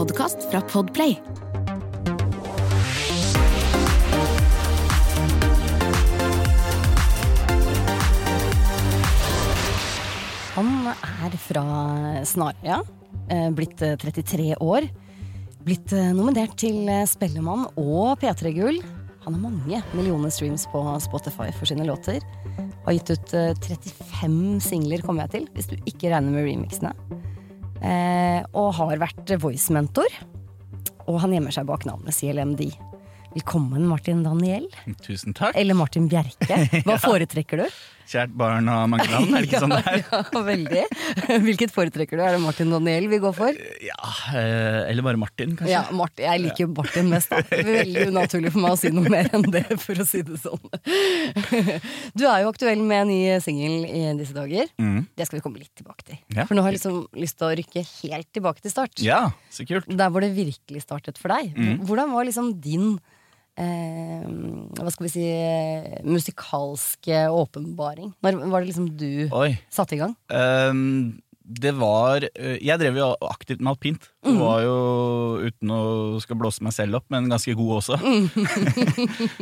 podkast fra Podplay. Han er fra Snarøya, eh, blitt eh, 33 år. Blitt eh, nominert til eh, Spellemann og P3-gull. Han har mange millioner streams på Spotify for sine låter. Har gitt ut eh, 35 singler, kommer jeg til, hvis du ikke regner med remixene. Eh, og har vært voice-mentor. Og han gjemmer seg bak navnet CLMD. Velkommen, Martin Daniel. Tusen takk. Eller Martin Bjerke. Hva foretrekker du? Kjært barn har mange navn, er det ikke sånn det er? Ja, veldig. Hvilket foretrekker du? Er det Martin Daniel vi går for? Ja, eh, eller bare Martin, kanskje. Ja, Martin, Jeg liker jo Martin mest. da Veldig unaturlig for meg å si noe mer enn det, for å si det sånn. Du er jo aktuell med en ny singel i disse dager. Mm. Det skal vi komme litt tilbake til. Ja. For nå har jeg liksom lyst til å rykke helt tilbake til start. Ja, så kult. Der hvor det virkelig startet for deg. Mm. Hvordan var liksom din eh, hva skal vi si eh, musikalske åpenbaring? Når var det liksom du Oi. satte i gang? Um, det var eh, Jeg drev jo aktivt med alpint. Mm. Var jo, uten å skal blåse meg selv opp, men ganske god også.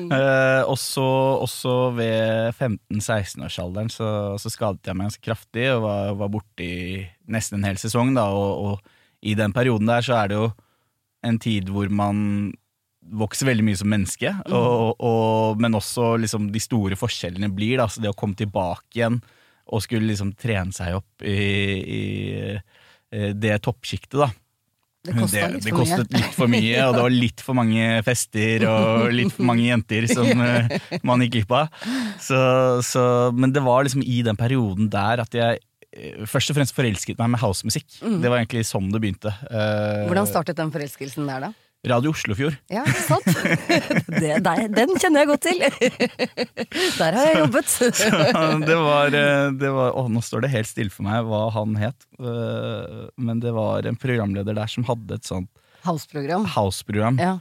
Eh, også, også ved 15-16-årsalderen så, så skadet jeg meg ganske kraftig og var, var borte i nesten en hel sesong. Da, og, og i den perioden der så er det jo en tid hvor man vokser veldig mye som menneske, og, og, men også liksom de store forskjellene blir. Da, så det å komme tilbake igjen og skulle liksom trene seg opp i, i eh, det toppsjiktet, da. Det det, det for mye. kostet litt for mye, og det var litt for mange fester og litt for mange jenter som eh, man gikk glipp av. Så, så, men det var liksom i den perioden der at jeg eh, først og fremst forelsket meg med housemusikk. Det var egentlig sånn det begynte. Hvordan startet den forelskelsen der, da? Radio Oslofjord. Ja, sant? Det, der, den kjenner jeg godt til. Der har jeg jobbet. det var, eh, det var Å, nå står det helt stille for meg hva han het. Eh, Men det var en programleder der som hadde et sånt House-program. house-program. Ja.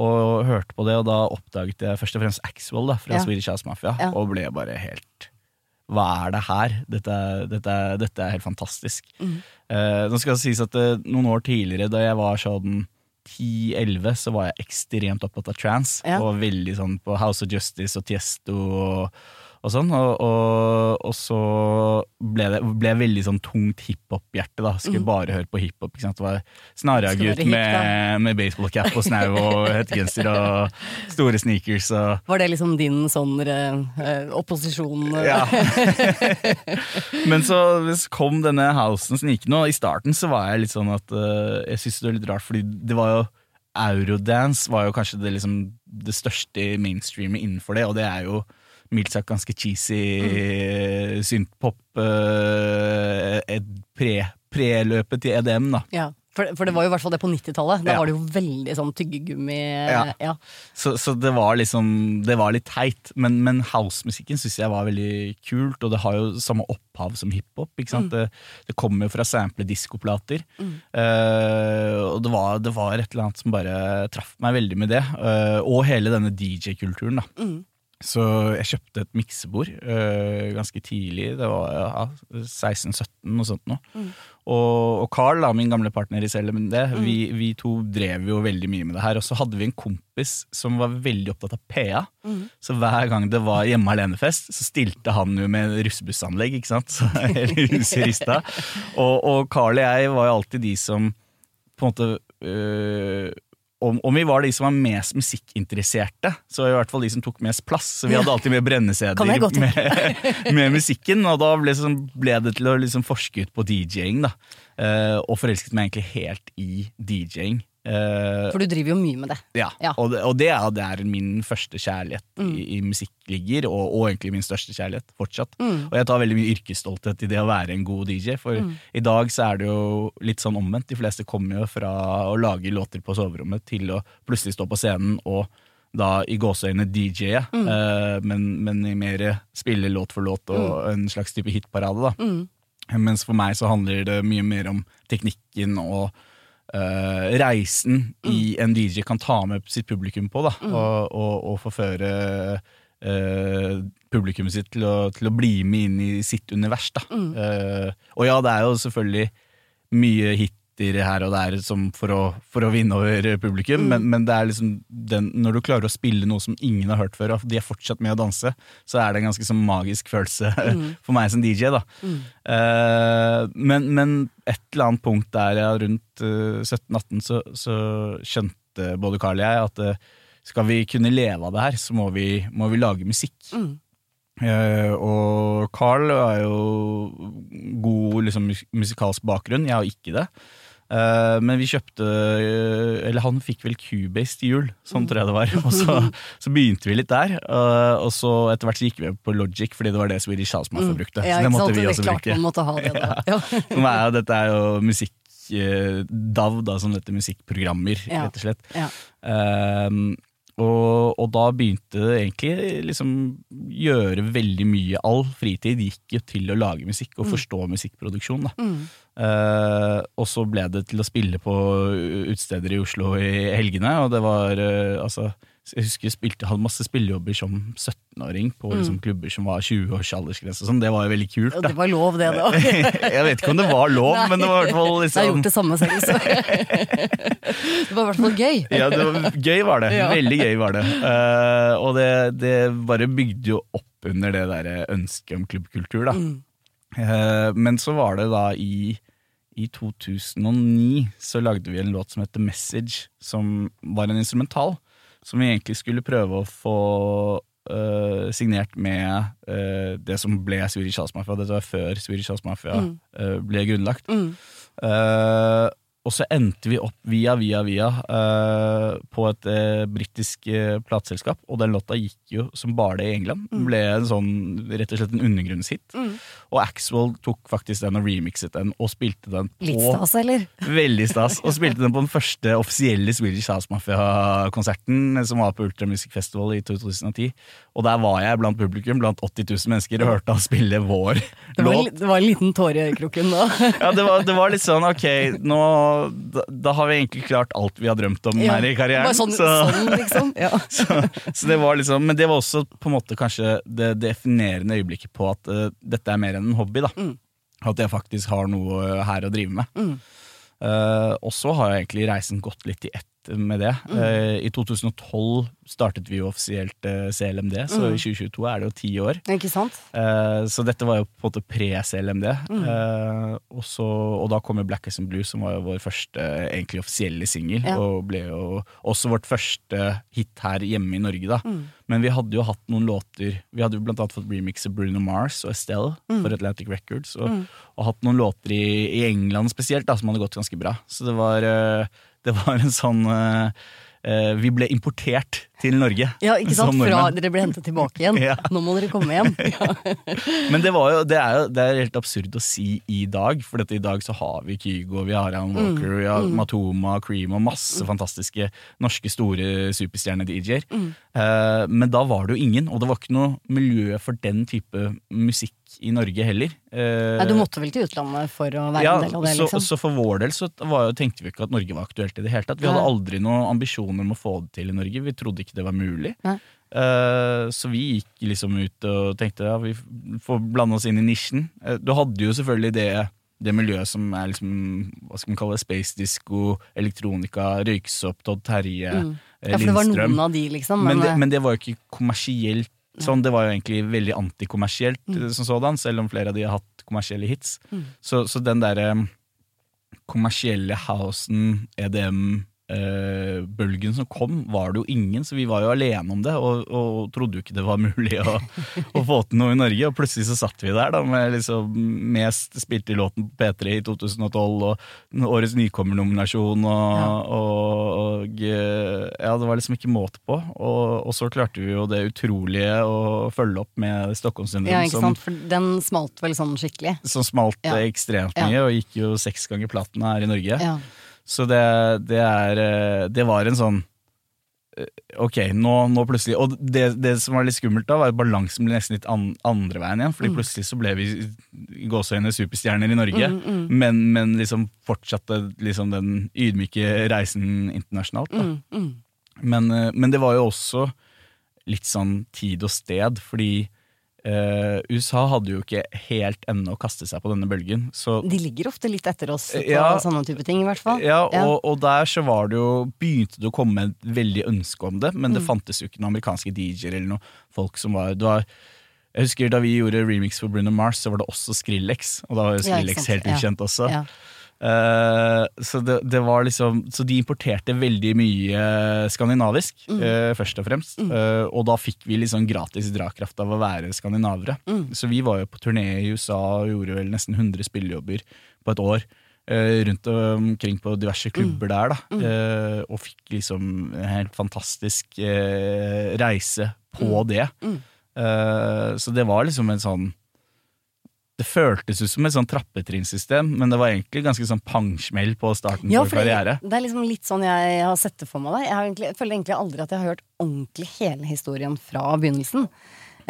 Og hørte på det, og da oppdaget jeg først og fremst Axwell da, fra Ja. Swedish House Mafia, Ja. og ble bare helt Hva er det her? Dette, dette, dette er helt fantastisk. Mm. Eh, nå skal det sies at eh, noen år tidligere, da jeg var sånn 10-11, så var jeg ekstremt opptatt av trans. Ja. Og veldig sånn på House of Justice og Tiesto og, og sånn. Og, og, og så ble det ble veldig sånn tungt hiphop-hjerte. da Skulle bare høre på hiphop. ikke sant? Det var Mm. Hip, med, med baseballcap og snau og hettegenser og store sneakers. Og, Var det liksom din sånn eh, opposisjon? eh? ja. Men så så kom denne housen snikende, og i starten så var jeg litt sånn at uh, Jeg syntes det var litt rart, fordi det var jo Eurodance var jo kanskje det, liksom, det største mainstreamet innenfor det, og det er jo mildt sagt ganske cheesy Mm. synthpop. Uh, pre, preløpet til EDM, da. Ja. For, for det var jo i hvert fall det på 90-tallet. Da Ja. var det jo veldig sånn tyggegummi. Ja. Ja. Så, så det var liksom Det var litt teit, men, men housemusikken syns jeg var veldig kult, og det har jo samme opphav som hiphop. ikke sant? Det, det kommer jo fra sample diskoplater. Eh, og det var, det var et eller annet som bare traff meg veldig med det. Uh, og hele denne DJ-kulturen, da. Så jeg kjøpte et miksebord øh, ganske tidlig, det var ja, 16-17 og sånt noe. Og, og Carl, da, min gamle partner i CLMD, vi, vi to drev jo veldig mye med det her. Og så hadde vi en kompis som var veldig opptatt av PA. Så hver gang det var hjemme alene-fest, så stilte han jo med russebussanlegg, ikke sant. Så hele huset rista. Og, og Carl og jeg var jo alltid de som på en måte øh, om, om vi var de som var mest musikkinteresserte, så i hvert fall de som tok mest plass. Så vi hadde alltid med brenneseder med, med musikken, og da ble, sånn, ble det til å liksom forske ut på DJ-ing. da Eh, Og forelsket meg egentlig helt i DJ-ing. Eh, For du driver jo mye med det. ja, Ja. Og, det, og det er der min første kjærlighet i, i musikk ligger, og, og egentlig min største kjærlighet fortsatt. Og jeg tar veldig mye yrkesstolthet i det å være en god DJ, for i dag så er det jo litt sånn omvendt. De fleste kommer jo fra å lage låter på soverommet til å plutselig stå på scenen og da i gåseøyne DJ-e, uh, men, men i mer spille låt for låt og en slags type hitparade. da. Mens for meg så handler det mye mer om teknikken og eh, reisen i en DJ kan ta med sitt publikum på, da, og, og, og forføre uh, publikummet sitt til å, til å bli med inn i sitt univers. Da. Eh, og ja, det er jo selvfølgelig mye hit hiter her og der for, å, for å vinne over publikum, men, men det er liksom den, når du klarer å spille noe som ingen har hørt før, og de er fortsatt med å danse, så er det en ganske sånn magisk følelse for meg som DJ. da. Eh, men, men et eller annet punkt der ja, rundt uh, 17-18 så, så skjønte både Carl og jeg at uh, skal vi kunne leve av det her, så må vi, må vi lage musikk. Eh, og Carl har jo god liksom, musikalsk bakgrunn, jeg har ikke det. Eh, men vi kjøpte eh, Eller han fikk vel Cubase til jul, sånn tror jeg det var. Og så, så begynte vi litt der. eh, og så etter hvert så gikk vi på Logic, fordi det var det Swedish House Mafia brukte. Ja, så det måtte vi også bruke. det. Ja. Jo, dette er jo musikk DAV, da, som dette musikkprogrammer, Ja. rett og slett. Ja. Ehm, og, og da begynte det egentlig liksom gjøre veldig mye. All fritid gikk jo til å lage musikk og forstå musikkproduksjon. Da. Mm. Eh, og så ble det til å spille på utesteder i Oslo i helgene, og det var eh, altså jeg husker jeg spilte, hadde masse spillejobber som 17-åring på liksom, klubber som var 20 års aldersgrense. Sånn. Det var jo veldig kult. Da. det var lov, det, da. jeg vet ikke om det var lov, Nei. men det var i hvert fall Jeg har liksom gjort det samme selv, så Det var i hvert fall gøy. ja, det var, gøy var det. Ja. Veldig gøy var det. Uh, og det, det bare bygde jo opp under det der ønsket om klubbkultur, da. Mm. Uh, men så var det da i, i 2009 så lagde vi en låt som heter Message, som var en instrumental. Som vi egentlig skulle prøve å få uh, signert med uh, det som ble Swedish House Mafia. Dette var før Swedish House Mafia Mm. uh, ble grunnlagt. Mm. Og så endte vi opp via, via, via uh, på et uh, britisk uh, plateselskap, og den låta gikk jo som bare det i England. Mm. Ble en sånn, rett og slett en undergrunnshit. Mm. Og Axwell tok faktisk den og remixet den, og spilte den på Litt stas, eller? Veldig stas. Og spilte den på den første offisielle Swedish House Mafia-konserten, som var på Ultra Music Festival i 2010. Og der var jeg blant publikum, blant 80 000 mennesker, og hørte han spille vår Det var, låt. det var en liten tåre i øyekroken da. Ja, det var, det var litt sånn, ok, nå, da, da har vi egentlig klart alt vi har drømt om Ja, her i karrieren. Sånn, så, sånn liksom. Ja. så, så det var liksom, men det var også på en måte kanskje det definerende øyeblikket på at uh, dette er mer enn en hobby. da. Mm. At jeg faktisk har noe her å drive med. Mm. Uh, og så har jeg egentlig reisen gått litt i ett med det. Mm. Uh, I 2012 startet vi jo offisielt uh, CLMD, så Mm. i 2022 er det jo ti år. Ikke sant? Uh, så dette var jo på en måte pre-CLMD. Mm. Eh, og, og da kom jo Black as in Blue, som var jo vår første egentlig offisielle singel. Ja. Og ble jo også vårt første hit her hjemme i Norge, da. Mm. Men vi hadde jo hatt noen låter Vi hadde jo blant annet fått remix av Bruno Mars og Estelle Mm. for Atlantic Records. Og, og hatt noen låter i, i England spesielt da, som hadde gått ganske bra. Så det var, eh, det var en sånn eh, eh, Vi ble importert til Norge. Ja, ikke sant? Fra dere ble hentet tilbake igjen. Ja. Nå må dere komme hjem. Men det, var jo, det er jo det er helt absurd å si i dag, for i dag så har vi Kygo, vi har Alan Walker, vi har Matoma, Cream og masse fantastiske norske store superstjerne-DJ-er. Eh, men da var det jo ingen, og det var ikke noe miljø for den type musikk i Norge heller. Eh, Nei, du måtte vel til utlandet for å være ja, en del av det, så, liksom? så for vår del så var, tenkte vi ikke at Norge var aktuelt i det hele tatt. Vi hadde aldri noen ambisjoner om å få det til i Norge. Vi trodde ikke det var mulig. Nei. Eh, så vi gikk liksom ut og tenkte ja, vi får blande oss inn i nisjen. Eh, du hadde jo selvfølgelig det, det miljøet som er liksom, hva skal man kalle det, space disco, elektronika, Røyksopp, Todd Terje, Mm. Ja, for det var Lindstrøm. noen av de, liksom. Men, Men, det, men det var jo ikke kommersielt sånn. Det var jo egentlig veldig antikommersielt Mm. eh, som sådan, selv om flere av de har hatt kommersielle hits. Mm. Så, så den derre um, kommersielle housen, EDM eh, bølgen som kom, var det jo ingen, så vi var jo alene om det, og, og trodde jo ikke det var mulig å, å få til noe i Norge. Og plutselig så satt vi der da med liksom mest spilte låten på P3 i 2012, og årets nykommernominasjon, og, Ja. og, og eh, ja, det var liksom ikke måte på. Og, så klarte vi jo det utrolige å følge opp med Stockholmssyndrom, ja, ikke som, sant? For den smalt vel sånn skikkelig. som smalt Ja. ekstremt mye, og gikk jo seks ganger platen her i Norge. Ja. Så det, det er eh, Det var en sånn eh, Ok, nå, nå plutselig Og det, det som var litt skummelt da, var at balansen ble nesten litt an, andre veien igjen. Fordi plutselig så ble vi i gåseøyne superstjerner i Norge. Mm, mm, Men, men liksom fortsatte liksom den ydmyke reisen internasjonalt. Da. mm, mm. Men, eh, men det var jo også litt sånn tid og sted, fordi eh, USA hadde jo ikke helt ennå kastet seg på denne bølgen. Så De ligger ofte litt etter oss på Ja. sånne type ting, i hvert fall. ja, og, og der så var det jo begynte det å komme et veldig ønske om det, men det Mm. fantes jo ikke noen amerikanske DJ-er eller noe folk som var, det var Jeg husker da vi gjorde remix for Bruno Mars, så var det også Skrillex, og da var jo Skrillex helt Ja. ukjent også. Eh, så det, det var liksom Så de importerte veldig mye skandinavisk, Mm. uh, først og fremst. Eh, og da fikk vi liksom gratis drakraft av å være skandinavere. Mm. Så vi var jo på turné i USA og gjorde vel nesten 100 spillejobber på et år. rundt omkring på diverse klubber der, da. eh, og fikk liksom en helt fantastisk reise på det. Mm. Eh, så det var liksom en sånn det føltes ut som et sånn trappetrinnssystem, men det var egentlig ganske sånn pangsmell på starten Ja, det, karriere. det er liksom litt sånn jeg har sett det for meg. Jeg, har egentlig, jeg føler egentlig aldri at jeg har hørt ordentlig hele historien fra begynnelsen.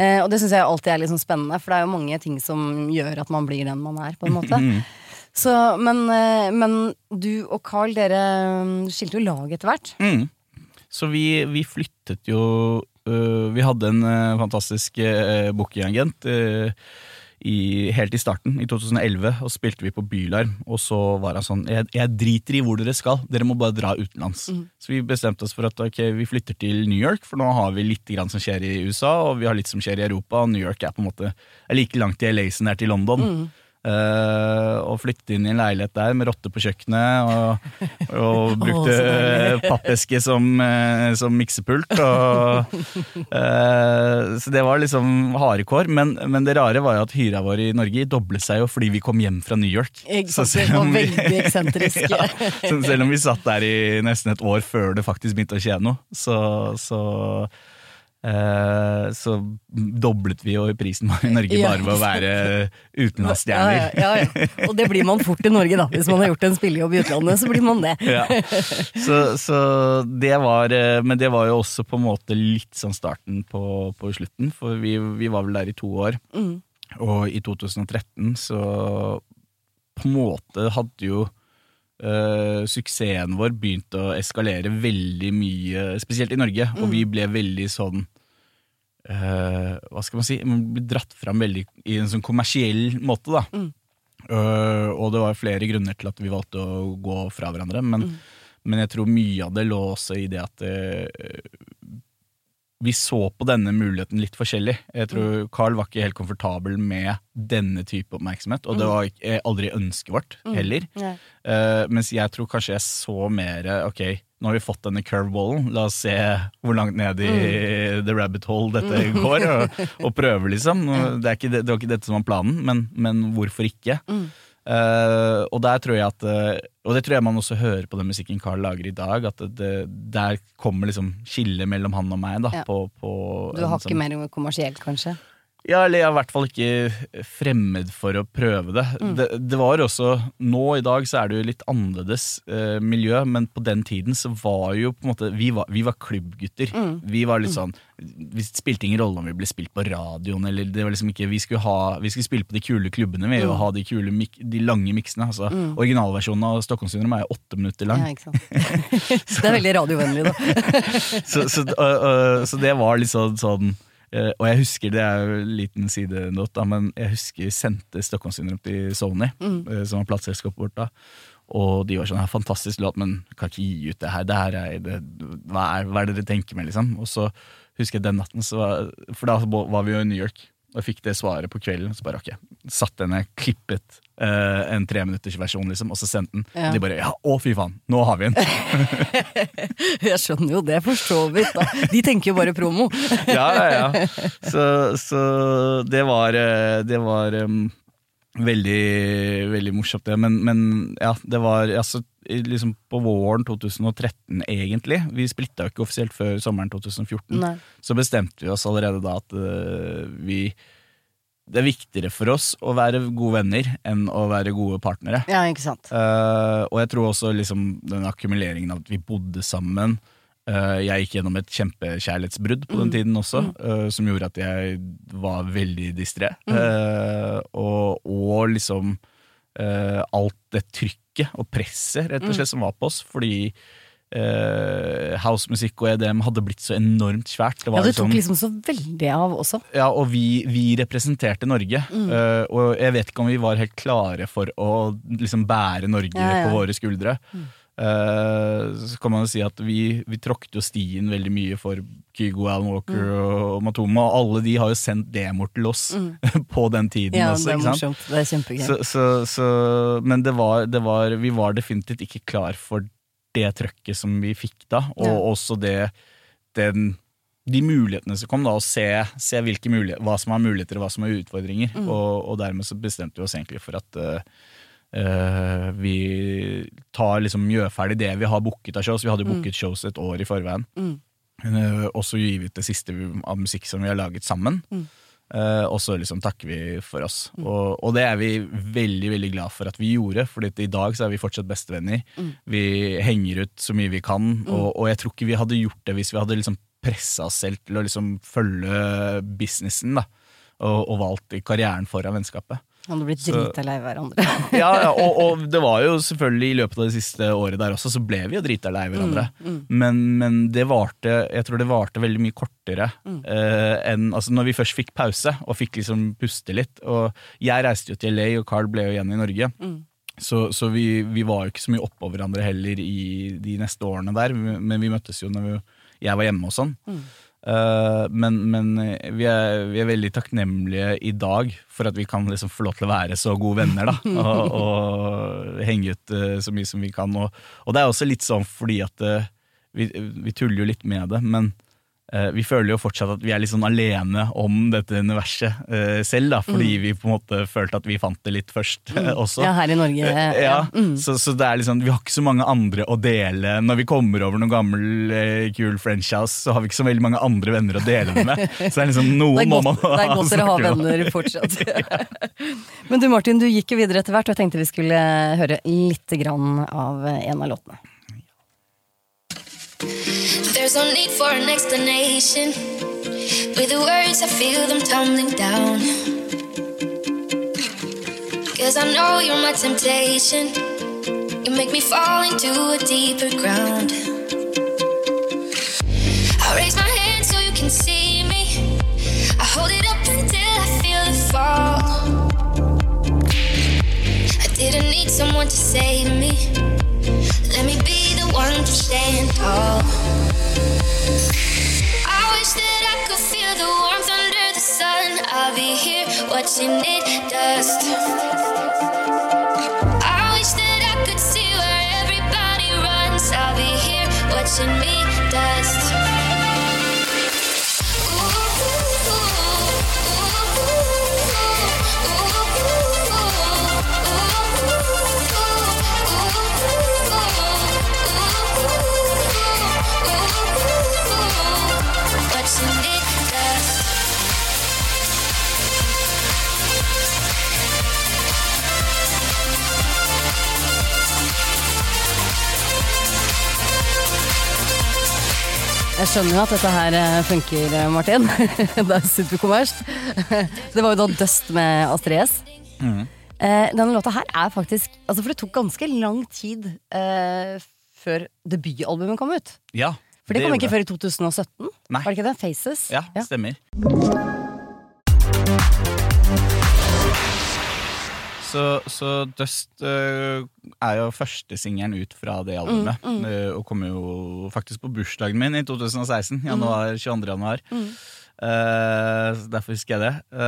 Eh, og det syns jeg alltid er litt sånn spennende, for det er jo mange ting som gjør at man blir den man er, på en måte. Mm. Så, men, eh, men du og Carl, dere mm, skilte jo lag etter hvert. Mm. Så vi, vi flyttet jo øh, Vi hadde en øh, fantastisk uh, bookingagent øh, i, helt i starten, i 2011, og spilte vi på Bylarm. Og så var han sånn jeg, 'Jeg driter i hvor dere skal, dere må bare dra utenlands'. Så vi bestemte oss for at ok, vi flytter til New York, for nå har vi litt grann som skjer i USA, og vi har litt som skjer i Europa, og New York er på en måte er like langt til LA som det er til London. Eh, og flytte inn i en leilighet der med rotte på kjøkkenet, og, og brukte oh, pappeske som, eh, som miksepult. Og, uh, så det var liksom hardekår. Men, men det rare var jo at hyra vår i Norge doblet seg jo fordi vi kom hjem fra New York. Så selv vi- ja, så selv om vi satt der i nesten et år før det faktisk begynte å skje noe, så, så så doblet vi jo prisen i Norge bare ved å være utenlandsstjerner. ja, ja, ja. Og det blir man fort i Norge, da. Hvis man har gjort en spillejobb i utlandet, så blir man det. Ja. Så, så det var eh, Men det var jo også på en måte litt sånn starten på, på slutten, for vi, vi var vel der i to år. Mm. Og i 2013 så på en måte hadde jo eh, suksessen vår begynte å eskalere veldig mye, spesielt i Norge, og vi ble veldig sånn uh, Hva skal man si? Man ble dratt fram veldig i en sånn kommersiell måte, da. Eh, og det var flere grunner til at vi valgte å gå fra hverandre, men, men jeg tror mye av det lå også i det at vi så på denne muligheten litt forskjellig. Jeg tror Carl var ikke helt komfortabel med denne type oppmerksomhet, og det var eh, aldri ønsket vårt heller. Ja. Uh, mens jeg tror kanskje jeg så mer Ok, nå har vi fått denne curveballen, la oss se hvor langt ned i the rabbit hole dette går, og, og prøve, liksom. Det, er ikke det, var ikke dette som var planen, men, men hvorfor ikke? Eh, og der tror jeg at uh, Og det tror jeg man også hører på den musikken Carl lager i dag, at det, der kommer liksom skillet mellom han og meg. da Ja. på, på Du en har sånn- ikke mer kommersielt, kanskje? Ja, eller jeg er i hvert fall ikke fremmed for å prøve det. Mm. det. Det var også Nå i dag så er det jo litt annerledes eh, miljø, men på den tiden så var jo på en måte Vi var, vi var klubbgutter. Mm. Vi var litt sånn Vi spilte ingen rolle om vi ble spilt på radioen, eller det var liksom ikke Vi skulle, ha, vi skulle spille på de kule klubbene, vi, Mm. og ha de kule de lange miksene. Altså, Originalversjonen av Stockholmssyndrom er jo åtte minutter lang. Ja, ikke sant. så, det er veldig radiovennlig, da. så, så, uh, uh, så det var litt sånn, sånn Og jeg husker, det er jo en liten sidenot, da, men jeg husker vi sendte Stockholmssyndrom til Sony, øh, som var plateselskapet vårt da. Og de var sånn, her, fantastisk låt, men kan ikke gi ut det her. Det her er, det, hva, er, hva er det dere tenker med, liksom? Og så husker jeg den natten, så var, for da var vi jo i New York. Og jeg fikk det svaret på kvelden, så bare ok. Satt den jeg klippet øh, en treminuttersversjon, liksom, og så sendte den. Ja. De bare ja, å fy faen, nå har vi en! Jeg skjønner jo det, for så vidt. da. De tenker jo bare promo. ja, ja, ja. Så, så det var, eh, det var um, veldig, veldig morsomt, det. Men, men ja, det var altså, liksom på våren 2013, egentlig. Vi splitta jo ikke offisielt før sommeren 2014. Nei. Så bestemte vi oss allerede da at uh, vi Det er viktigere for oss å være gode venner enn å være gode partnere. Ja, ikke sant. Uh, og jeg tror også liksom den akkumuleringen av at vi bodde sammen uh, Jeg gikk gjennom et kjempekjærlighetsbrudd på den tiden også, uh, som gjorde at jeg var veldig distré. Eh, og, og liksom alt det trykket og presset rett og slett som var på oss, fordi eh, housemusikk og EDM hadde blitt så enormt svært. Det Ja, det tok liksom- liksom så veldig av også. ja, og vi, vi representerte Norge. Mm. eh, og jeg vet ikke om vi var helt klare for å liksom bære Norge Ja, ja. på våre skuldre. Eh, så kan man jo si at vi, vi tråkket jo stien veldig mye for Kygo, Alan Walker Mm. og, og Matoma, og alle de har jo sendt demoer til oss på den tiden Ja, også. det er morsomt. Det er kjempegøy. Så, så, så, men det var, det var, vi var definitivt ikke klar for det trøkket som vi fikk da, og Ja. også det den, de mulighetene som kom, da, å se, se hva som er muligheter og hva som er utfordringer. Mm. Og, og dermed så bestemte vi oss egentlig for at uh, vi tar liksom gjør ferdig det vi har booket av shows. Vi hadde jo booket shows et år i forveien. Mm. Uh, og så gir vi ut det siste av musikk som vi har laget sammen. Mm. Eh, og så liksom takker vi for oss. Og, og det er vi veldig veldig glad for at vi gjorde, for i dag så er vi fortsatt bestevenner. Mm. Vi henger ut så mye vi kan, og, og jeg tror ikke vi hadde gjort det hvis vi hadde liksom pressa oss selv til å liksom følge businessen da, og, og valgt karrieren foran vennskapet. Han hadde blitt drita lei hverandre. Ja, ja og, og det var jo selvfølgelig i løpet av det siste året der også, så ble vi jo drita lei hverandre. Men, men det varte Jeg tror det varte veldig mye kortere eh, enn altså Når vi først fikk pause og fikk liksom puste litt. Og jeg reiste jo til LA, og Carl ble jo igjen i Norge. Så, så vi, vi var jo ikke så mye oppå hverandre heller i de neste årene der, men vi møttes jo når vi, jeg var hjemme og sånn. Eh, men men vi, er, vi er veldig takknemlige i dag for at vi kan liksom få lov til å være så gode venner. da Og, og henge ut eh, så mye som vi kan. Og, og det er også litt sånn fordi at eh, vi, vi tuller jo litt med det, men eh, vi føler jo fortsatt at vi er litt sånn alene om dette universet eh, selv. da Fordi vi på en måte følte at vi fant det litt først eh, også. Ja, her i Norge. Eh, Ja, så, så det er liksom, Vi har ikke så mange andre å dele. Når vi kommer over noen gammel eh, kul French-house, så har vi ikke så veldig mange andre venner å dele det med. Så det er liksom Det noen må man man det er godt dere har venner fortsatt. Men du Martin, du gikk jo videre etter hvert, og jeg tenkte vi skulle høre litt grann av en av låtene. There's no need for an explanation. With the words, I feel them tumbling down. Cause I know you're my temptation. You make me fall into a deeper ground. I raise my hand so you can see me. I hold it up until I feel it fall. I didn't need someone to save me. Let me be the one to stand tall. Oh. I wish that I could feel the warmth under the sun. I'll be here watching it dust. I wish that I could see where everybody runs. I'll be here watching me dust. Jeg skjønner jo at dette her eh, funker, eh, Martin. det er superkommersielt. Det var jo da Dust med Astrid S. Mm. Eh, denne låta her er faktisk altså For det tok ganske lang tid eh, før debutalbumet kom ut. Ja, For det kom ikke ikke før i 2017? Nei. Var det ikke det? Faces? Ja, stemmer. Så, så Dust uh, er jo førstesingelen ut fra det albumet. øh, og kom jo faktisk på bursdagen min i 2016. Januar, 22. januar. Eh, så derfor husker jeg det.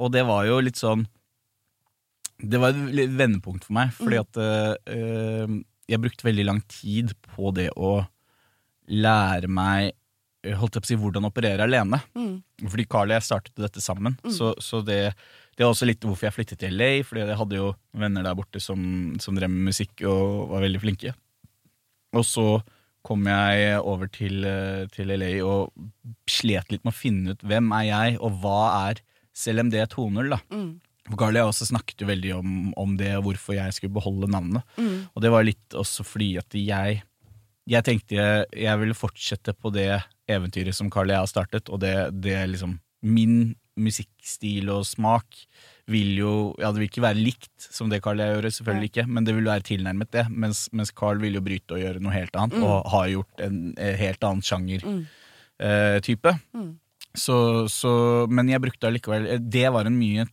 Og det var jo litt sånn Det var et vendepunkt for meg, fordi at øh, jeg brukte veldig lang tid på det å lære meg holdt jeg på å si, hvordan operere alene. Fordi Carl og jeg startet dette sammen. Så, så det, det er også litt hvorfor jeg flyttet til LA, fordi jeg hadde jo venner der borte som, som drev med musikk og var veldig flinke. Og så kom jeg over til, eh, til LA og slet litt med å finne ut hvem er jeg, og hva er CLMD 2.0, da. For Carly og også snakket jo veldig om, om det, og hvorfor jeg skulle beholde navnet. Og det var litt også fordi at jeg jeg tenkte jeg, jeg ville fortsette på det eventyret som Carly og jeg har startet, og det, det liksom Min musikkstil og smak vil jo Ja, det vil ikke være likt som det Carl gjør, selvfølgelig ikke, men det vil være tilnærmet det. Mens, mens Carl vil jo bryte og gjøre noe helt annet, og har gjort en, en helt annen sjanger-type. Så, så, men jeg brukte allikevel Det var en mye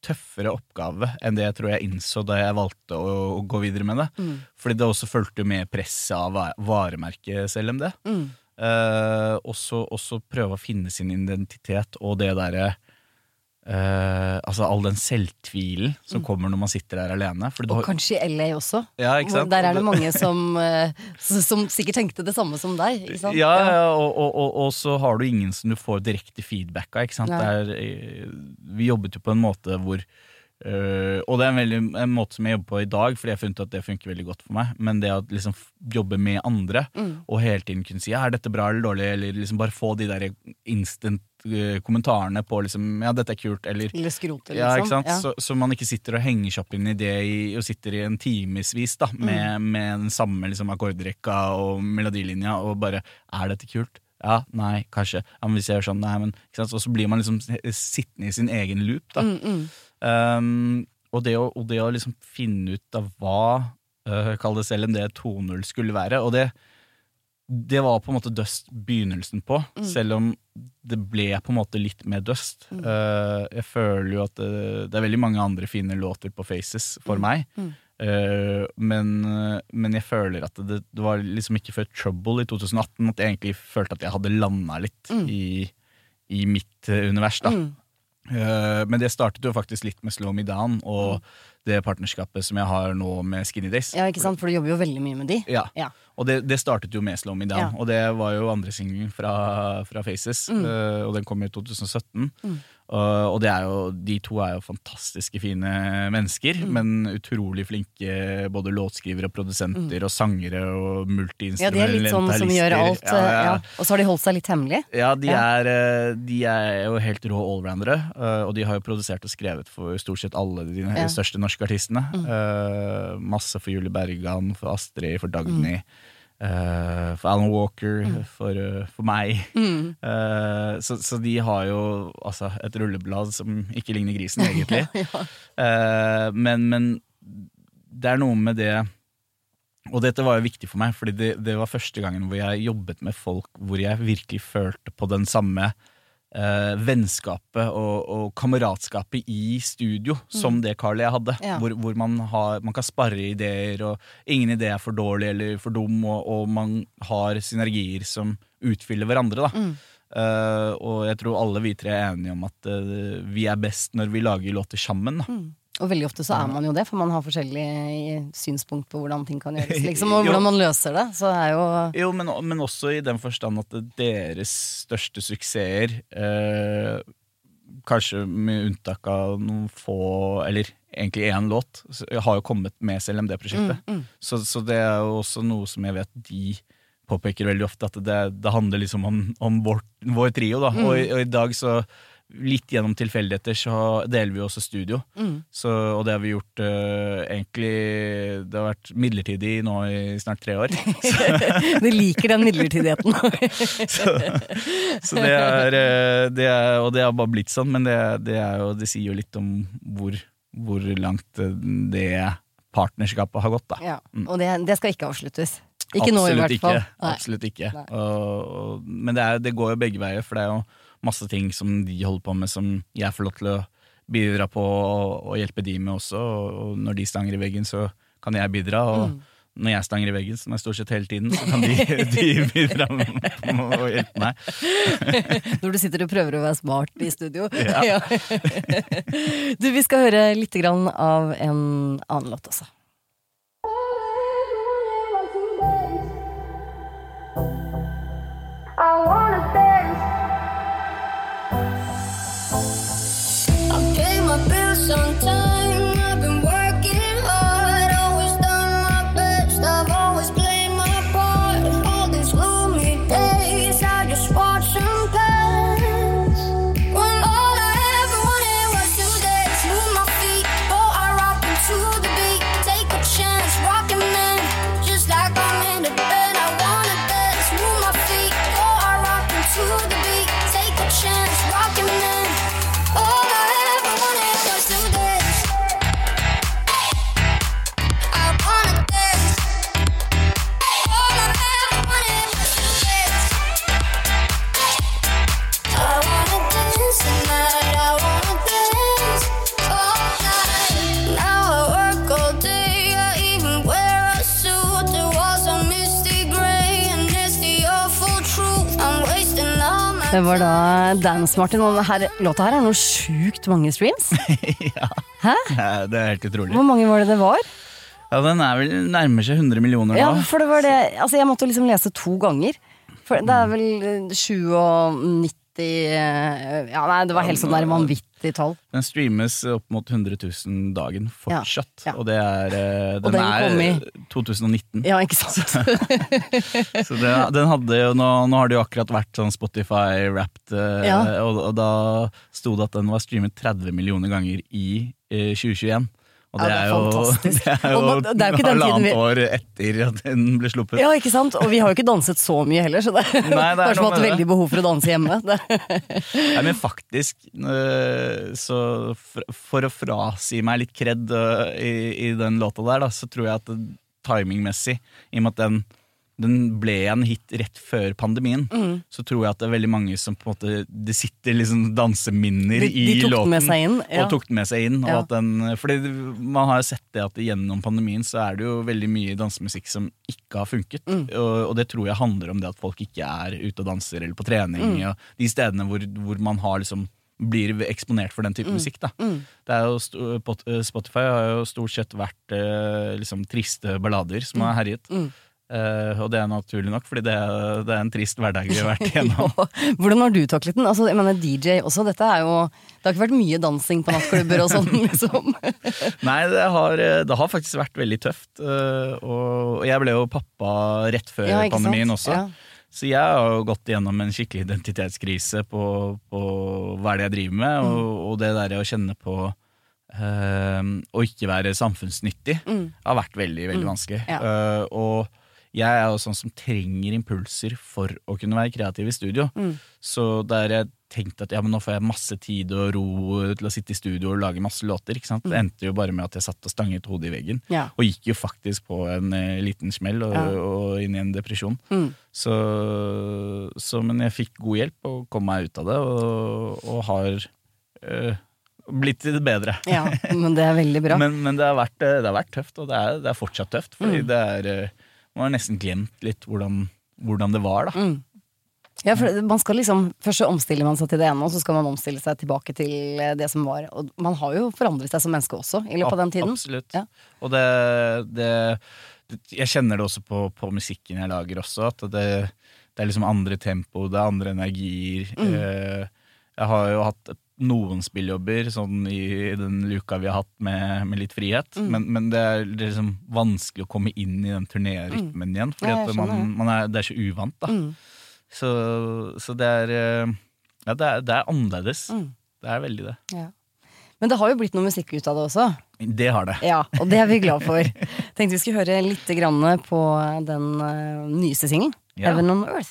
tøffere oppgave enn det jeg tror jeg innså da jeg valgte å, å gå videre med det. Fordi det også fulgte med presset av va- varemerket CLMD. Mm. Eh, også, også prøve å finne sin identitet og det derre eh, Altså all den selvtvilen som kommer når man sitter der alene. Mm. Og har- kanskje i LA også. ja? Der er det mange som, eh, som sikkert tenkte det samme som deg. Ikke sant? Ja, ja og, og, og, og så har du ingen som du får direkte feedback av. Ikke sant? Nei. Det er, eh, vi jobbet jo på en måte hvor uh, Og det er en, veldig, en måte som jeg jobber på i dag, fordi jeg har funnet at det funker veldig godt for meg. Men det å liksom jobbe med andre, Mm. og hele tiden kunne si er dette bra eller dårlig, eller liksom bare få de der instant kommentarene på liksom ja, dette er kult, eller Eller skrote, liksom. ja, ikke sant? Ja. Så, så man ikke sitter og henger seg opp inn i det i, og sitter i en timevis da, med, Mm. med den samme liksom, akkordrekka og melodilinja, og bare Er dette kult? Ja, nei, kanskje. Ja, men hvis jeg gjør sånn, nei, men? Og så blir man liksom sittende i sin egen loop, da. Mm, mm. Um, og, det å, og det å liksom finne ut av hva uh, Kall det selv om det 2.0 skulle være. Og det, det var på en måte Dust begynnelsen på, selv om det ble på en måte litt mer Dust. Uh, jeg føler jo at det, det er veldig mange andre fine låter på Faces for meg. Uh, men, men jeg føler at det, det var liksom ikke før Trouble i 2018 at jeg egentlig følte at jeg hadde landa litt i, i mitt univers. da Eh, men det startet jo faktisk litt med Slow Me Down og det partnerskapet som jeg har nå med Skinny Days. ja, ikke sant? For du jobber jo veldig mye med de. Ja. Ja. Og det, det startet jo med Slow Me Down, Ja. og det var jo andre singelen fra, fra Faces. Mm. eh, og den kom i 2017. Og, og det er jo, de to er jo fantastiske fine mennesker, Mm. men utrolig flinke både låtskrivere og produsenter og sangere og multiinstrumentalister. Ja, de er litt sånn som gjør alt. Ja, eh, ja. Ja. Og så har de holdt seg litt hemmelig. Ja, de, Ja. Er, eh, de er jo helt rå allroundere, eh, og de har jo produsert og skrevet for stort sett alle de Ja. største norske artistene. Eh, masse for Julie Bergan, for Astrid, for Dagny. Eh, for Alan Walker, for, uh, for meg. Eh, så, så de har jo altså, et rulleblad som ikke ligner grisen, egentlig. Eh, men, men det er noe med det Og dette var jo viktig for meg, fordi det, det var første gangen hvor jeg jobbet med folk hvor jeg virkelig følte på den samme eh, vennskapet og, og kameratskapet i studio som det Carl og jeg hadde. Ja. Hvor, hvor man, har, man kan sparre ideer, og ingen idé er for dårlig eller for dum, og, og man har synergier som utfyller hverandre. da. Eh, og jeg tror alle vi tre er enige om at uh, vi er best når vi lager låter sammen. Da. Og veldig ofte så er man jo det, for man har forskjellige synspunkt på hvordan ting kan gjøres. Liksom, og hvordan man løser det. Så er jo Jo, men, men også i den forstand at deres største suksesser, eh, kanskje med unntak av noen få, eller egentlig én låt, har jo kommet med CLMD-prosjektet. Så, så det er jo også noe som jeg vet de påpeker veldig ofte, at det, det handler liksom om, om vår, vår trio. da, og, og i dag så Litt gjennom tilfeldigheter så deler vi også studio. Så, og det har vi gjort uh, egentlig Det har vært midlertidig nå i snart tre år. du liker den midlertidigheten. Så, så det, er, eh, det er Og det har bare blitt sånn, men det, det, jo, det sier jo litt om hvor, hvor langt eh, det partnerskapet har gått, da. ja. Og det, det skal ikke avsluttes. Ikke nå, i hvert fall. Ikke, absolutt ikke. Og, og, men det, er, det går jo begge veier, for det er jo masse ting som de holder på med som jeg får lov til å bidra på og, hjelpe de med også. Og, når de stanger i veggen, så kan jeg bidra. Og Mm. når jeg stanger i veggen, som er stort sett hele tiden, så kan de, de bidra med, med å hjelpe meg. Når du sitter og prøver å være smart i studio. Ja. Ja. Du, vi skal høre litt grann av en annen låt også. Var da Dance Martin, og her, låta her er noe sjukt mange streams. Hæ? Ja, Det er helt utrolig. Hvor mange var det det var? Ja, Den er vel nærmer seg 100 millioner nå. Ja, for det var det Altså, jeg måtte liksom lese to ganger. For det er vel eh, 97 eh, Ja, nei, det var helt sånn der vanvittig tall. Den streames opp mot 100 000 dagen fortsatt. Ja, ja. Og det er Den, Og Den, den er 2019. Ja, ikke sant? Så det, den hadde jo nå, nå har det jo akkurat vært sånn Spotify-wrapped, eh, Ja. og, og da sto det at den var streamet 30 millioner ganger i eh, 2021. Og Ja, det, det er er jo, fantastisk. det er jo, man- det er jo halvannet vi- år etter at den ble sluppet. Ja, ikke sant? Og vi har jo ikke danset så mye heller, så det Nei, det er vi hatt veldig behov for å danse hjemme. Det. Nei, men faktisk, øh, så for, å frasi meg litt kred øh, i, i den låta der, da, så tror jeg at det- timingmessig, i og med at den, den ble en hit rett før pandemien, Mm. så tror jeg at det er veldig mange som på en måte Det sitter liksom danseminner De- i de den låten. inn, ja. Og tok den med seg inn. Ja. Den, fordi man har sett det at gjennom pandemien så er det jo veldig mye dansemusikk som ikke har funket. Mm. Og, og det tror jeg handler om det at folk ikke er ute og danser eller på trening. Mm. Og de stedene hvor, hvor man har liksom blir eksponert for den Mm. type musikk. Da. Det er jo Spotify har jo stort sett vært eh, liksom triste ballader som har herjet. Mm. Eh, og det er naturlig nok, fordi det er, det er en trist hverdag vi har vært igjennom. Hvordan har du taklet den? Altså, jeg mener DJ også, dette er jo Det har ikke vært mye dansing på nattklubber og sånn, liksom. Nei, det har, det har faktisk vært veldig tøft. Uh, Og jeg ble jo pappa rett før Ja, pandemien sant? også. Ja. Så jeg har jo gått igjennom en skikkelig identitetskrise på, på hva er det jeg driver med, og, Mm. og det der å kjenne på uh, å ikke være samfunnsnyttig har vært veldig, veldig vanskelig. Mm. Ja. Eh, og jeg er jo sånn som trenger impulser for å kunne være kreativ i studio. Mm. Så der jeg tenkte at ja, men nå får jeg masse tid og ro til å sitte i studio og lage masse låter. ikke sant? Det endte jo bare med at jeg satt og stanget hodet i veggen. Mm. Ja. Og gikk jo faktisk på en eh, liten smell og, Ja. og inn i en depresjon. Mm. Så, så, men jeg fikk god hjelp og kom meg ut av det, og, og har øh, blitt til det bedre. ja, men det er veldig bra. Men, men det, har vært, eh, det har vært tøft, og det er, det er fortsatt tøft. Mm. Fordi det er øh, Man har nesten glemt litt hvordan, hvordan det var, da. Mm. Ja, liksom, Først så omstiller man seg til det ene, og så skal man omstille seg tilbake til eh, det som var. Og man har jo forandret seg som menneske også i løpet av den tiden. Absolutt. Ja. Og det, det, Jeg kjenner det også på, på musikken jeg lager også, at det, det er liksom andre tempo, det er andre energier. Mm. Eh, Jeg har jo hatt noen spilljobber sånn i den luka vi har hatt med, med litt frihet, Mm. men, men det er liksom vanskelig å komme inn i den turnérytmen igjen, Ja, jeg at man, man er, det er så uvant. da. Mm. Så, så det er eh, Ja, det er, det er annerledes. Mm. Det er veldig det. Ja. Men det har jo blitt noe musikk ut av det også. Det har det. Ja, og det er vi glad for. Tenkte vi skulle høre litt grann på den eh, nyeste singelen. Ja. Heaven on Earth.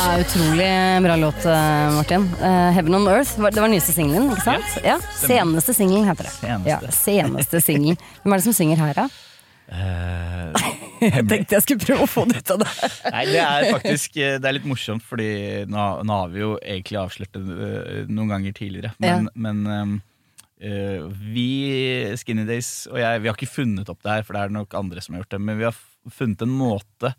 Er utrolig bra låt, eh, Martin. Uh, Heaven on Earth, det var nyeste singelen, ikke sant? Ja, Seneste singelen heter det. Seneste. Ja, seneste singelen. Hvem er det som synger her, da? Eh, Jeg tenkte jeg skulle prøve å få det ut av det. Nei, det er faktisk Det er litt morsomt, fordi nå, nå har vi jo egentlig avslørt det noen ganger tidligere. Men, men ehm, eh, vi, Skinny Days og jeg, vi har ikke funnet opp det her, for det er nok andre som har gjort det, men vi har funnet en måte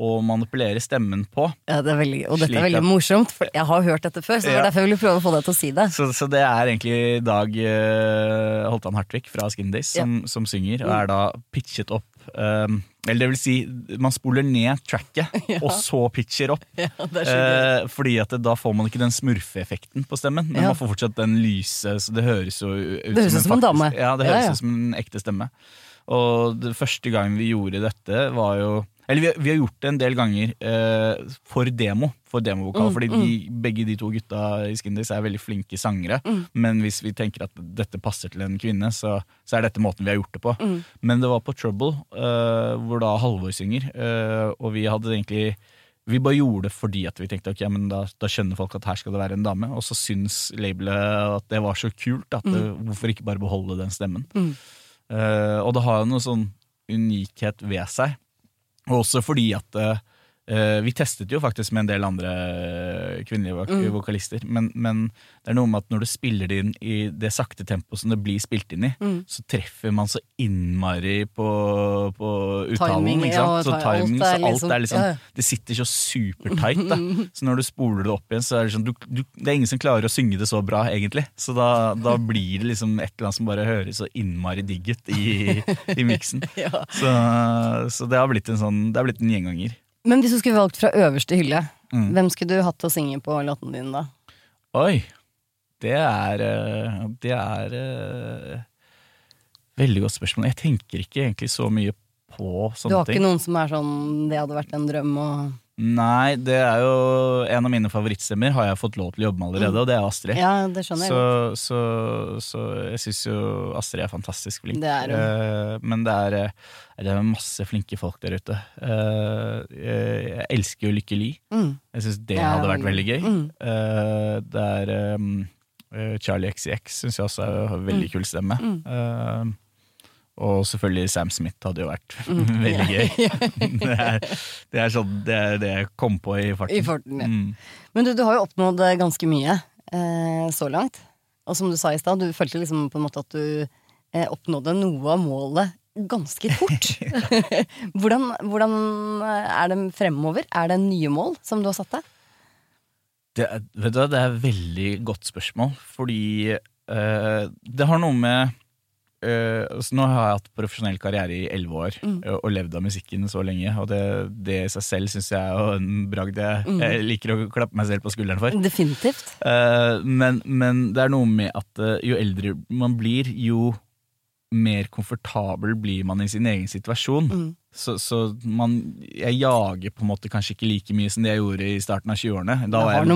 å manipulere stemmen på. Ja, det er veldig, og dette er veldig morsomt, for jeg har hørt dette før. Så det var Ja. derfor jeg ville prøve å få deg til å si det. Så, så det er egentlig Dag uh, Holtan Hartvig fra Skindays som, som synger, og er da pitchet opp um, Eller det vil si, man spoler ned tracket, og så pitcher opp. Ja. Eh, fordi at det, da får man ikke den smurfeeffekten på stemmen, men Ja. man får fortsatt den lyse, så det høres jo ut Det høres ut som en dame. Ja, det Ja, høres ja. ut som en ekte stemme. Og det første gang vi gjorde dette, var jo Eller vi, vi har gjort det en del ganger eh, for demo, for demovokal, Mm, fordi de, begge de to gutta i Skindis er veldig flinke sangere. Mm. Men hvis vi tenker at dette passer til en kvinne, så, så er dette måten vi har gjort det på. Mm. Men det var på Trouble, eh, hvor da Halvor synger, eh, og vi hadde egentlig vi bare gjorde det fordi at vi tenkte ok, men da, da skjønner folk at her skal det være en dame. Og så syns labelet at det var så kult at det, hvorfor ikke bare beholde den stemmen. Mm. Eh, og det har jo noe sånn unikhet ved seg. Og også fordi at eh, vi testet jo faktisk med en del andre eh, kvinnelige vok Mm. vokalister, men, men det er noe med at når du spiller det inn i det sakte tempoet som det blir spilt inn i, Mm. så treffer man så innmari på, på uttalen. Timing, ikke sant? Ja, Så alt timing, er så alt liksom- er liksom ja. Det sitter så supertight. Da. Så når du spoler det opp igjen, så er det sånn du, du, Det er ingen som klarer å synge det så bra, egentlig. Så da, da blir det liksom et eller annet som bare høres så innmari digg ut i, i miksen. Ja. Så, så det har blitt en sånn Det har blitt en gjenganger. Men hvis du skulle valgt fra øverste hylle, Mm. hvem skulle du hatt til å synge på låten din da? Oi! Det er eh, Det er eh, Veldig godt spørsmål. Jeg tenker ikke egentlig så mye på sånne ting. Du har ikke ting. noen som er sånn 'det hadde vært en drøm' og Nei, det er jo en av mine favorittstemmer har jeg fått lov til å jobbe med allerede, og det er Astrid. Ja, det skjønner jeg. Så, så, så jeg syns jo Astrid er fantastisk flink. Det er hun. Eh, men det er, eh, det er masse flinke folk der ute. Eh, jeg elsker jo Lykke Li. Mm. Jeg syns det hadde vært veldig gøy. mm. Det er Charlie XCX syns jeg også er en veldig kul stemme. Mm. Og selvfølgelig Sam Smith hadde jo vært Mm. veldig gøy. det, er, det, er sånn, det er det jeg kom på i farten. I farten, ja. Mm. Men du, du har jo oppnådd eh, ganske mye eh, så langt. Og som du sa i stad, du følte liksom på en måte at du eh, oppnådde noe av målet ganske fort. hvordan, hvordan eh, er det fremover? Er det nye mål som du har satt deg? Det, vet du, det er et veldig godt spørsmål, fordi eh, det har noe med eh, altså Nå har jeg hatt profesjonell karriere i elleve år Mm. eh, og levd av musikken så lenge, og det, det i seg selv syns jeg er en bragd jeg, Mm. jeg liker å klappe meg selv på skulderen for. Definitivt. Eh, men, men det er noe med at jo eldre man blir, jo mer komfortabel blir man i sin egen situasjon. Mm. Så, så man, jeg jager på en måte kanskje ikke like mye som det jeg gjorde i starten av 20-årene. Da var jeg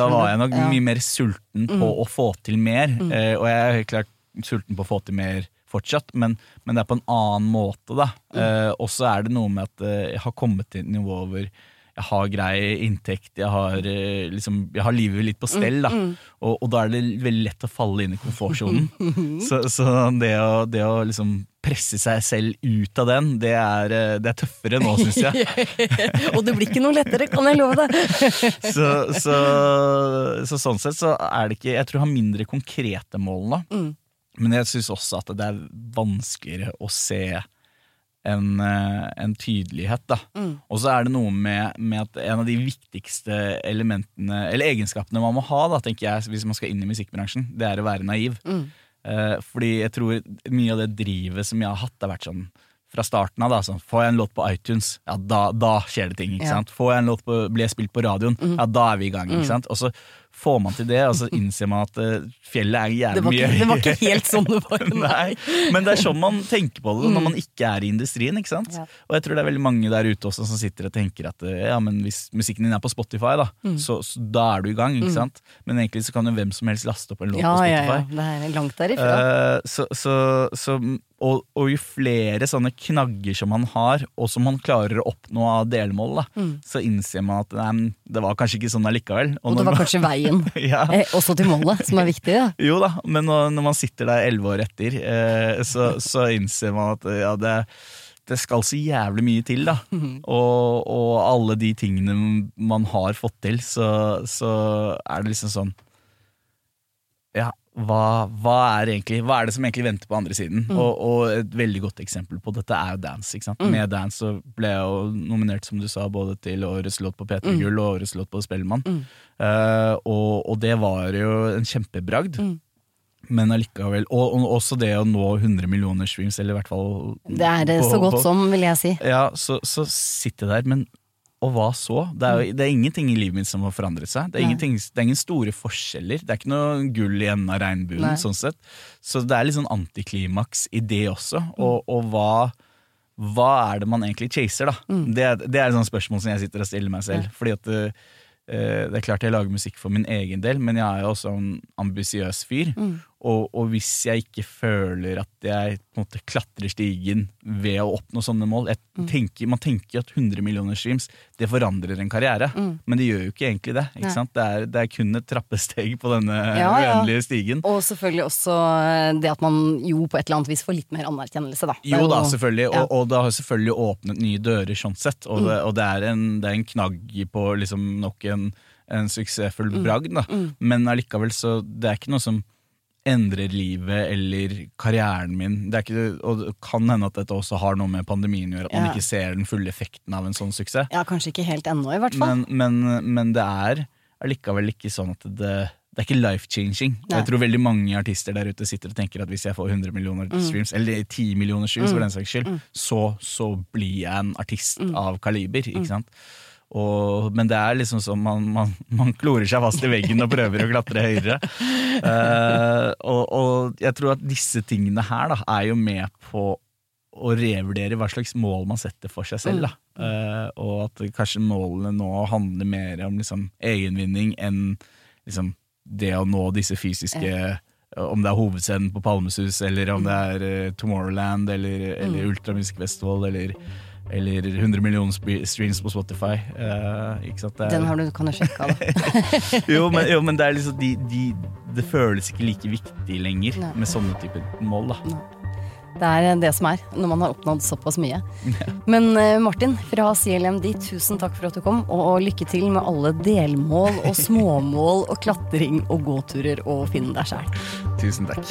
da var jeg nok Ja. mye mer sulten på Mm. å få til mer. Eh, og jeg er helt klart sulten på å få til mer fortsatt, men, men det er på en annen måte, da. Mm. Eh, og så er det noe med at eh, jeg har kommet til et nivå hvor jeg har grei inntekt, jeg har, eh, liksom, jeg har livet litt på stell, da. Mm, Og, og da er det veldig lett å falle inn i komfortsonen. så så det, å, det å liksom presse seg selv ut av den, det er, eh, det er tøffere nå, syns jeg. Og det blir ikke noe lettere, kan jeg love deg! så, så, så sånn sett så er det ikke Jeg tror jeg har mindre konkrete mål nå. Mm. Men jeg syns også at det er vanskeligere å se en, eh, en tydelighet, da. Mm. Og så er det noe med, med at en av de viktigste elementene, eller egenskapene man må ha, da, tenker jeg, hvis man skal inn i musikkbransjen, det er å være naiv. Mm. Eh, fordi jeg tror mye av det drivet som jeg har hatt, har vært sånn fra starten av. da, sånn, Får jeg en låt på iTunes, ja da, da skjer det ting. ikke Ja. sant? Får jeg en låt på, Blir jeg spilt på radioen, ja da er vi i gang. ikke sant? Og så får man til det, og så innser man at uh, fjellet er jævlig mye det var ikke helt sånn det var. Nei, men det er sånn man tenker på det når man ikke er i industrien. ikke sant? Ja. Og jeg tror det er veldig mange der ute også som sitter og tenker at uh, ja, men hvis musikken din er på Spotify, da, så, så da er du i gang. ikke sant? Men egentlig så kan jo hvem som helst laste opp en låt Ja, på ja, Spotify. ja. Det er langt derifra. Uh, så, så, så, og, og jo flere sånne knagger som man har, og som man klarer å oppnå av delmål, da, Mm. så innser man at nei, det var kanskje ikke sånn allikevel. Og det var man- kanskje veien, ja. eh, også til målet, som er viktig. da. Jo da, men når, når man sitter der elleve år etter, eh, så, så innser man at ja, det, det skal så jævlig mye til, da. Og, og alle de tingene man har fått til, så, så er det liksom sånn Ja, hva, hva, er egentlig, hva er det som egentlig venter på andre siden? Mm. Og, og et veldig godt eksempel på dette er jo Dance. Mm. Med Dance så ble jeg jo nominert, som du sa, både til årets låt på P3 Mm. Gull og årets låt på Spellemann. Uh, og, og det var jo en kjempebragd. Mm. Men allikevel Og, og også det å nå 100 millioner streams, eller i hvert fall Det er det på- så godt på- som, vil jeg si. Ja, så, så sitter jeg der, men og hva så? Det er, jo, det er ingenting i livet mitt som har forandret seg. Det er, det er ingen store forskjeller. Det er ikke noe gull i enden av regnbuen. Sånn sett. Så det er litt sånn antiklimaks i det også. Mm. Og, og hva, hva er det man egentlig chaser, da? Mm. Det, det er et sånt spørsmål som jeg sitter og stiller meg selv. Fordi at uh, det er klart jeg lager musikk for min egen del, men jeg er jo også en ambisiøs fyr. Mm. Og, og hvis jeg ikke føler at jeg på en måte klatrer stigen ved å oppnå sånne mål Mm. tenker, Man tenker at 100 millioner streams det forandrer en karriere, men det gjør jo ikke egentlig det. Mm. Ikke sant? Det, er, det er kun et trappesteg på denne Ja, uendelige stigen. Og selvfølgelig også eh, det at man jo på et eller annet vis får litt mer anerkjennelse, da. Jo da, selvfølgelig, ja. Mm. og, og det har selvfølgelig åpnet nye dører sånn sett. Og, det, og det, er en, det er en knagg på liksom nok en, en suksessfull Mm. bragd, da. Men allikevel så det er ikke noe som endrer livet eller karrieren min. Det ikke, og det kan hende at dette også har noe med pandemien å gjøre, at man Ja. ikke ser den fulle effekten av en sånn suksess. Ja, kanskje ikke helt ennå, i hvert fall. Men, men, men det er allikevel ikke sånn at det det er ikke life-changing. Og Jeg tror veldig mange artister der ute sitter og tenker at hvis jeg får 100 millioner Mm. streams, eller 10 millioner streams for den saks skyld, så, så blir jeg en artist Mm. av kaliber. ikke sant? Og, men det er liksom sånn man, man, man klorer seg fast i veggen og prøver å klatre høyere. Uh, og, og jeg tror at disse tingene her da, er jo med på å revurdere hva slags mål man setter for seg selv. Da. Uh, og at kanskje målene nå handler mer om liksom, egenvinning enn liksom, det å nå disse fysiske Om det er hovedscenen på Palmesus, eller om det er uh, Tomorrowland, eller, eller Ultramusikk Festival, eller, eller 100 millioner streams på Spotify. Uh, ikke sant? Er- Den har du, kan du sjekke av, jo, men, jo, men det er liksom de, de, Det føles ikke like viktig lenger Nei. med sånne typer mål, da. Det er det som er, når man har oppnådd såpass mye. Men eh, Martin fra CLMD, tusen takk for at du kom, og, og lykke til med alle delmål og småmål og klatring og gåturer og finne deg sjæl. Tusen takk.